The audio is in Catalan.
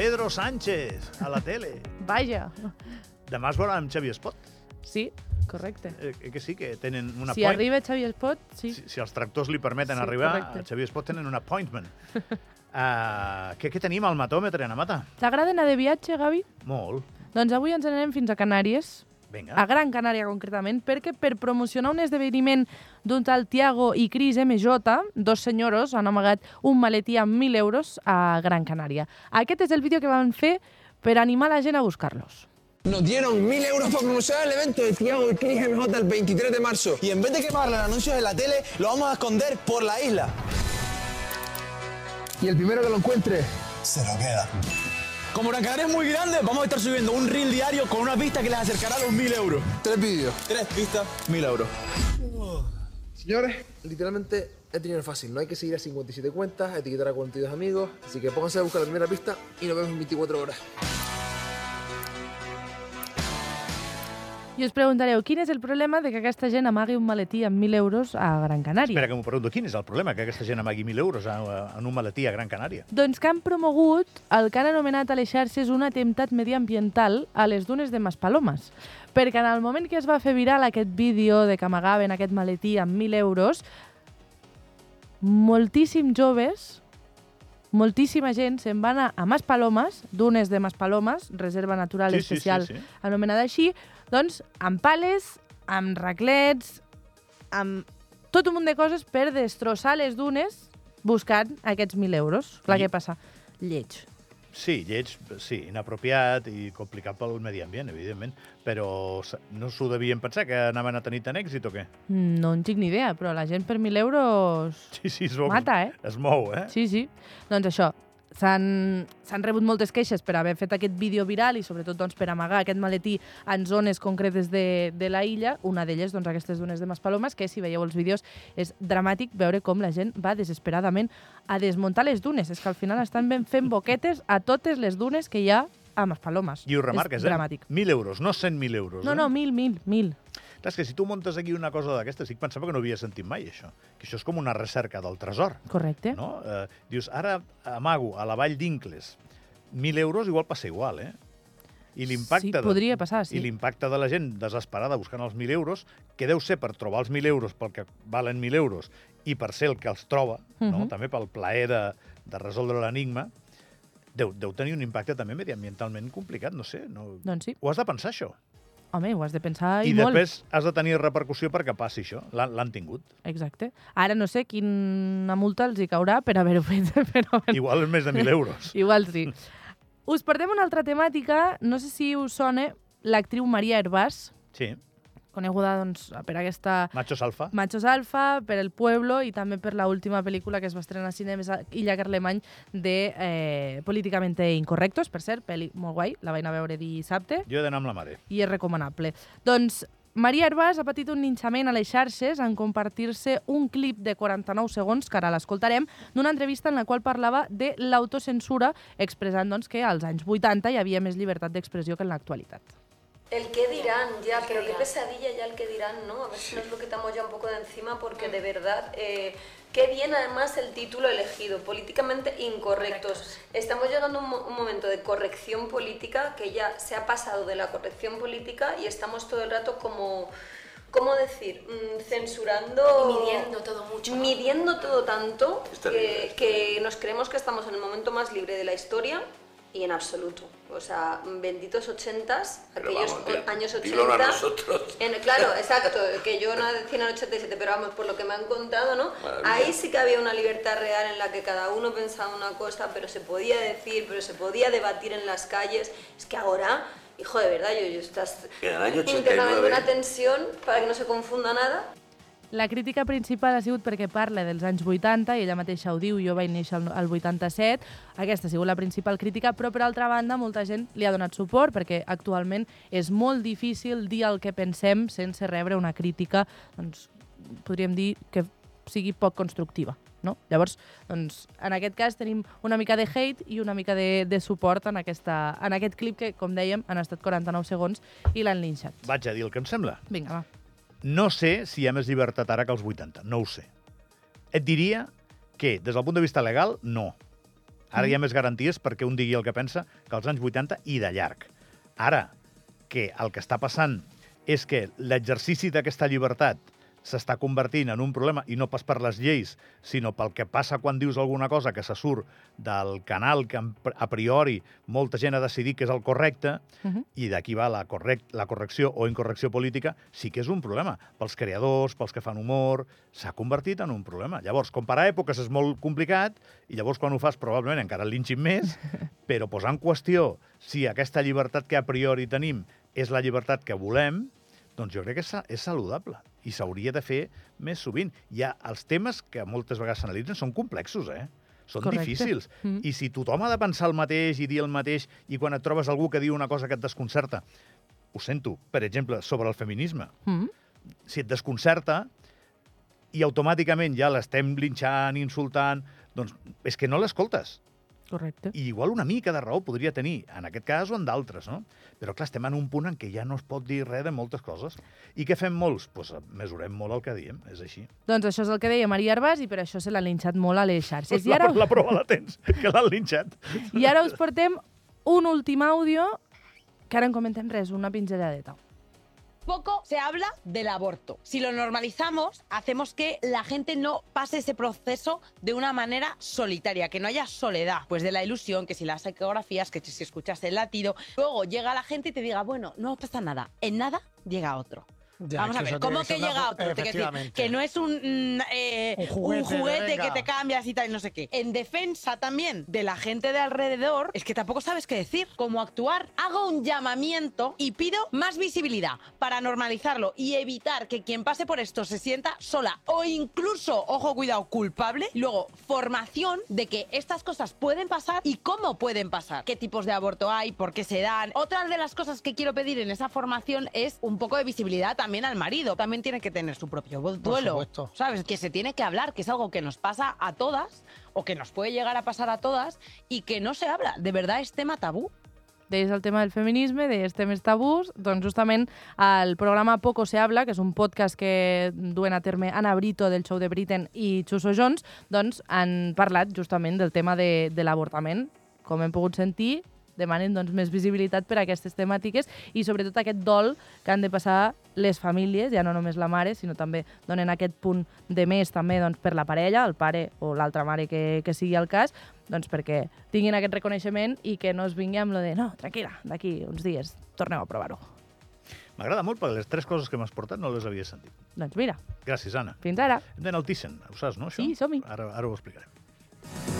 Pedro Sánchez a la tele. Vaja. Demà es veurà amb Xavi Espot. Sí, correcte. Eh, que sí, que tenen una Si arriba Xavi Espot, sí. Si, si els tractors li permeten Sí, arribar, correcte. a Xavi Espot tenen un appointment. uh, què, què tenim al matòmetre, Ana Mata? T'agrada anar de viatge, Gavi? Molt. Doncs avui ens n'anem fins a Canàries, Vinga. a Gran Canària concretament, perquè per promocionar un esdeveniment d'un tal Tiago i Cris MJ, dos senyoros han amagat un maletí amb 1.000 euros a Gran Canària. Aquest és el vídeo que van fer per animar la gent a buscar-los. Nos dieron mil euros para promocionar el evento de Tiago y Cris MJ el 23 de marzo. Y en vez de quemarle los anuncios en la tele, lo vamos a esconder por la isla. Y el primero que lo encuentre, se lo queda. Como Gran Canaria es muy grande, vamos a estar subiendo un reel diario con una pista que les acercará a los 1000 euros. Tres vídeos. Tres pistas, 1000 euros. Señores, literalmente he tenido fácil. No hay que seguir a 57 cuentas, etiquetar a 42 amigos. Así que pónganse a buscar la primera pista y nos vemos en 24 horas. I us preguntareu, quin és el problema de que aquesta gent amagui un maletí amb 1.000 euros a Gran Canària? Espera que m'ho pregunto. Quin és el problema que aquesta gent amagui 1.000 euros en un maletí a Gran Canària? Doncs que han promogut el que han anomenat a les xarxes un atemptat mediambiental a les dunes de Maspalomas. Perquè en el moment que es va fer viral aquest vídeo de que amagaven aquest maletí amb 1.000 euros, moltíssims joves, moltíssima gent se'n va anar a Maspalomas, dunes de Maspalomas, reserva natural Sí, sí, sí, especial sí. anomenada així, doncs amb pales, amb raclets, amb tot un munt de coses per destrossar les dunes buscant aquests 1.000 euros. Clar, I- què passa? Lleig. Sí, lleig, sí, inapropiat i complicat pel medi ambient, evidentment, però no s'ho devien pensar, que anaven a tenir tant èxit o què? No en tinc ni idea, però la gent per 1.000 euros Sí, sí, es mou. mata, eh? Es mou, eh? Sí, sí. Doncs això, s'han rebut moltes queixes per haver fet aquest vídeo viral i sobretot doncs, per amagar aquest maletí en zones concretes de, de la illa, una d'elles doncs, aquestes dunes de Maspalomas, que si veieu els vídeos és dramàtic veure com la gent va desesperadament a desmuntar les dunes. És que al final estan ben fent boquetes a totes les dunes que hi ha a Maspalomas. I ho remarques, és eh? dramàtic. 1.000 euros, no 100.000 euros. No, eh? no, mil, mil, mil. Clar, que si tu muntes aquí una cosa d'aquestes, sí que pensava que no havia sentit mai això, que això és com una recerca del tresor, Correcte. no? Eh, dius, ara amago a la vall d'Incles 1.000 euros, igual passa igual, eh? I l'impacte Sí, de- podria passar, sí. I l'impacte de la gent desesperada buscant els 1.000 euros, que deu ser per trobar els 1.000 euros pel que valen 1.000 euros i per ser el que els troba, no? Mhm. també pel plaer de, de resoldre l'enigma, deu, deu tenir un impacte també mediambientalment complicat, no sé. No... Doncs sí. Ho has de pensar, això. Home, ho has de pensar i, I, molt. després has de tenir repercussió perquè passi això. L'han tingut. Exacte. Ara no sé quina multa els hi caurà per haver-ho fet, però... Igual és més de 1.000 euros. Igual sí. Us portem una altra temàtica, no sé si us sona, l'actriu Maria Herbàs, Sí, coneguda doncs, per aquesta Machos Alfa. Machos Alfa, per El Pueblo i també per la última pel·lícula que es va estrenar a cinemes a Illa Carlemany de eh, Políticamente Incorrectos, per cert, pel·li molt guai, la vaig anar a veure dissabte Jo he d'anar amb la mare. i és recomanable. Doncs Maria Herbàs ha patit un linxament a les xarxes en compartir-se un clip de 49 segons, que ara l'escoltarem, d'una entrevista en la qual parlava de l'autocensura, expressant doncs, que als anys 80 hi havia més llibertat d'expressió que en l'actualitat. El qué dirán, ya, pero qué pesadilla ya el que dirán, ¿no? A ver si nos lo quitamos ya un poco de encima porque de verdad, eh, qué bien además el título elegido, políticamente incorrectos. Estamos llegando a un, mo- un momento de corrección política que ya se ha pasado de la corrección política y estamos todo el rato como... ¿Cómo decir? Mm, censurando... Y midiendo todo mucho, ¿no? Midiendo todo tanto que, que nos creemos que estamos en el momento más libre de la historia y en absoluto. O sea, benditos ochentas, Pero aquellos vamos, años dilo a 80. nosotros. En- claro, exacto, que yo nací en el 87, pero vamos, por lo que me han contado, ¿no? Maravilla. Ahí sí que había una libertad real en la que cada uno pensaba una cosa, pero se podía decir, pero se podía debatir en las calles. Es que ahora, hijo, de verdad, yo, yo estás internamente 89. una tensión para que no se confunda nada. La crítica principal ha sigut perquè parla dels anys 80, i ella mateixa ho diu, jo vaig néixer al al 87, aquesta ha sigut la principal crítica, però per altra banda molta gent li ha donat suport perquè actualment és molt difícil dir el que pensem sense rebre una crítica, doncs, podríem dir que sigui poc constructiva. No? Llavors, doncs, en aquest cas tenim una mica de hate i una mica de, de suport en, aquesta, en aquest clip que, com dèiem, han estat 49 segons i l'han linxat. Vaig a dir el que em sembla. Vinga, va. No sé si hi ha més llibertat ara que als 80, no ho sé. Et diria que, des del punt de vista legal, no. Ara hi ha més garanties perquè un digui el que pensa que als anys 80 i de llarg. Ara, que el que està passant és que l'exercici d'aquesta llibertat s'està convertint en un problema, i no pas per les lleis, sinó pel que passa quan dius alguna cosa que se surt del canal que a priori molta gent ha decidit que és el correcte, uh -huh. i d'aquí va la, correct, la correcció o incorrecció política, sí que és un problema. Pels creadors, pels que fan humor, s'ha convertit en un problema. Llavors, comparar èpoques és molt complicat, i llavors quan ho fas probablement encara el linxin més, però posar en qüestió si aquesta llibertat que a priori tenim és la llibertat que volem, doncs jo crec que és, és saludable i s'hauria de fer més sovint. Ha els temes que moltes vegades s'analitzen són complexos, eh? Són Correcte. difícils. Mm. I si tothom ha de pensar el mateix i dir el mateix i quan et trobes algú que diu una cosa que et desconcerta, ho sento, per exemple, sobre el feminisme. Mm. Si et desconcerta i automàticament ja l'estem linxant, insultant, doncs és que no l'escoltes. Correcte. I igual una mica de raó podria tenir, en aquest cas o en d'altres, no? Però clar, estem en un punt en què ja no es pot dir res de moltes coses. I què fem molts? Doncs pues, mesurem molt el que diem, és així. Doncs això és el que deia Maria Arbàs i per això se l'ha linxat molt a les xarxes. Pues I ara... La, la prova la tens, que l'han linxat. I ara us portem un últim àudio que ara en comentem res, una pinzelladeta. Poco se habla del aborto. Si lo normalizamos, hacemos que la gente no pase ese proceso de una manera solitaria, que no haya soledad, pues de la ilusión, que si las ecografías, que si escuchas el latido, luego llega la gente y te diga, bueno, no pasa nada, en nada llega otro. Vamos a ver, ¿cómo que llega otro? que no es un, mm, eh, un juguete, que te cambias y tal, no sé qué. En defensa también de la gente de alrededor, es que tampoco sabes qué decir, cómo actuar. Hago un llamamiento y pido más visibilidad para normalizarlo y evitar que quien pase por esto se sienta sola o incluso, ojo, cuidado, culpable. Luego, formación de que estas cosas pueden pasar y cómo pueden pasar. Qué tipos de aborto hay, por qué se dan. Otra de las cosas que quiero pedir en esa formación es un poco de visibilidad también también al marido. También tiene que tener su propio duelo. ¿Sabes? Que se tiene que hablar, que es algo que nos pasa a todas o que nos puede llegar a pasar a todas y que no se habla. De verdad es tema tabú. deies el tema del feminisme, deies temes tabús, doncs justament el programa Poco se habla, que és un podcast que duen a terme Ana Brito del show de Britain i Chuso Jones, doncs han parlat justament del tema de, de l'avortament. Com hem pogut sentir, demanen doncs, més visibilitat per a aquestes temàtiques i sobretot aquest dol que han de passar les famílies, ja no només la mare, sinó també donen aquest punt de més també doncs, per la parella, el pare o l'altra mare que, que sigui el cas, doncs perquè tinguin aquest reconeixement i que no es vingui amb lo de no, tranquil·la, d'aquí uns dies torneu a provar-ho. M'agrada molt perquè les tres coses que m'has portat no les havia sentit. Doncs mira. Gràcies, Anna. Fins ara. Hem d'anar al Thyssen, ho saps, no, això? Sí, som-hi. Ara, ara ho explicarem.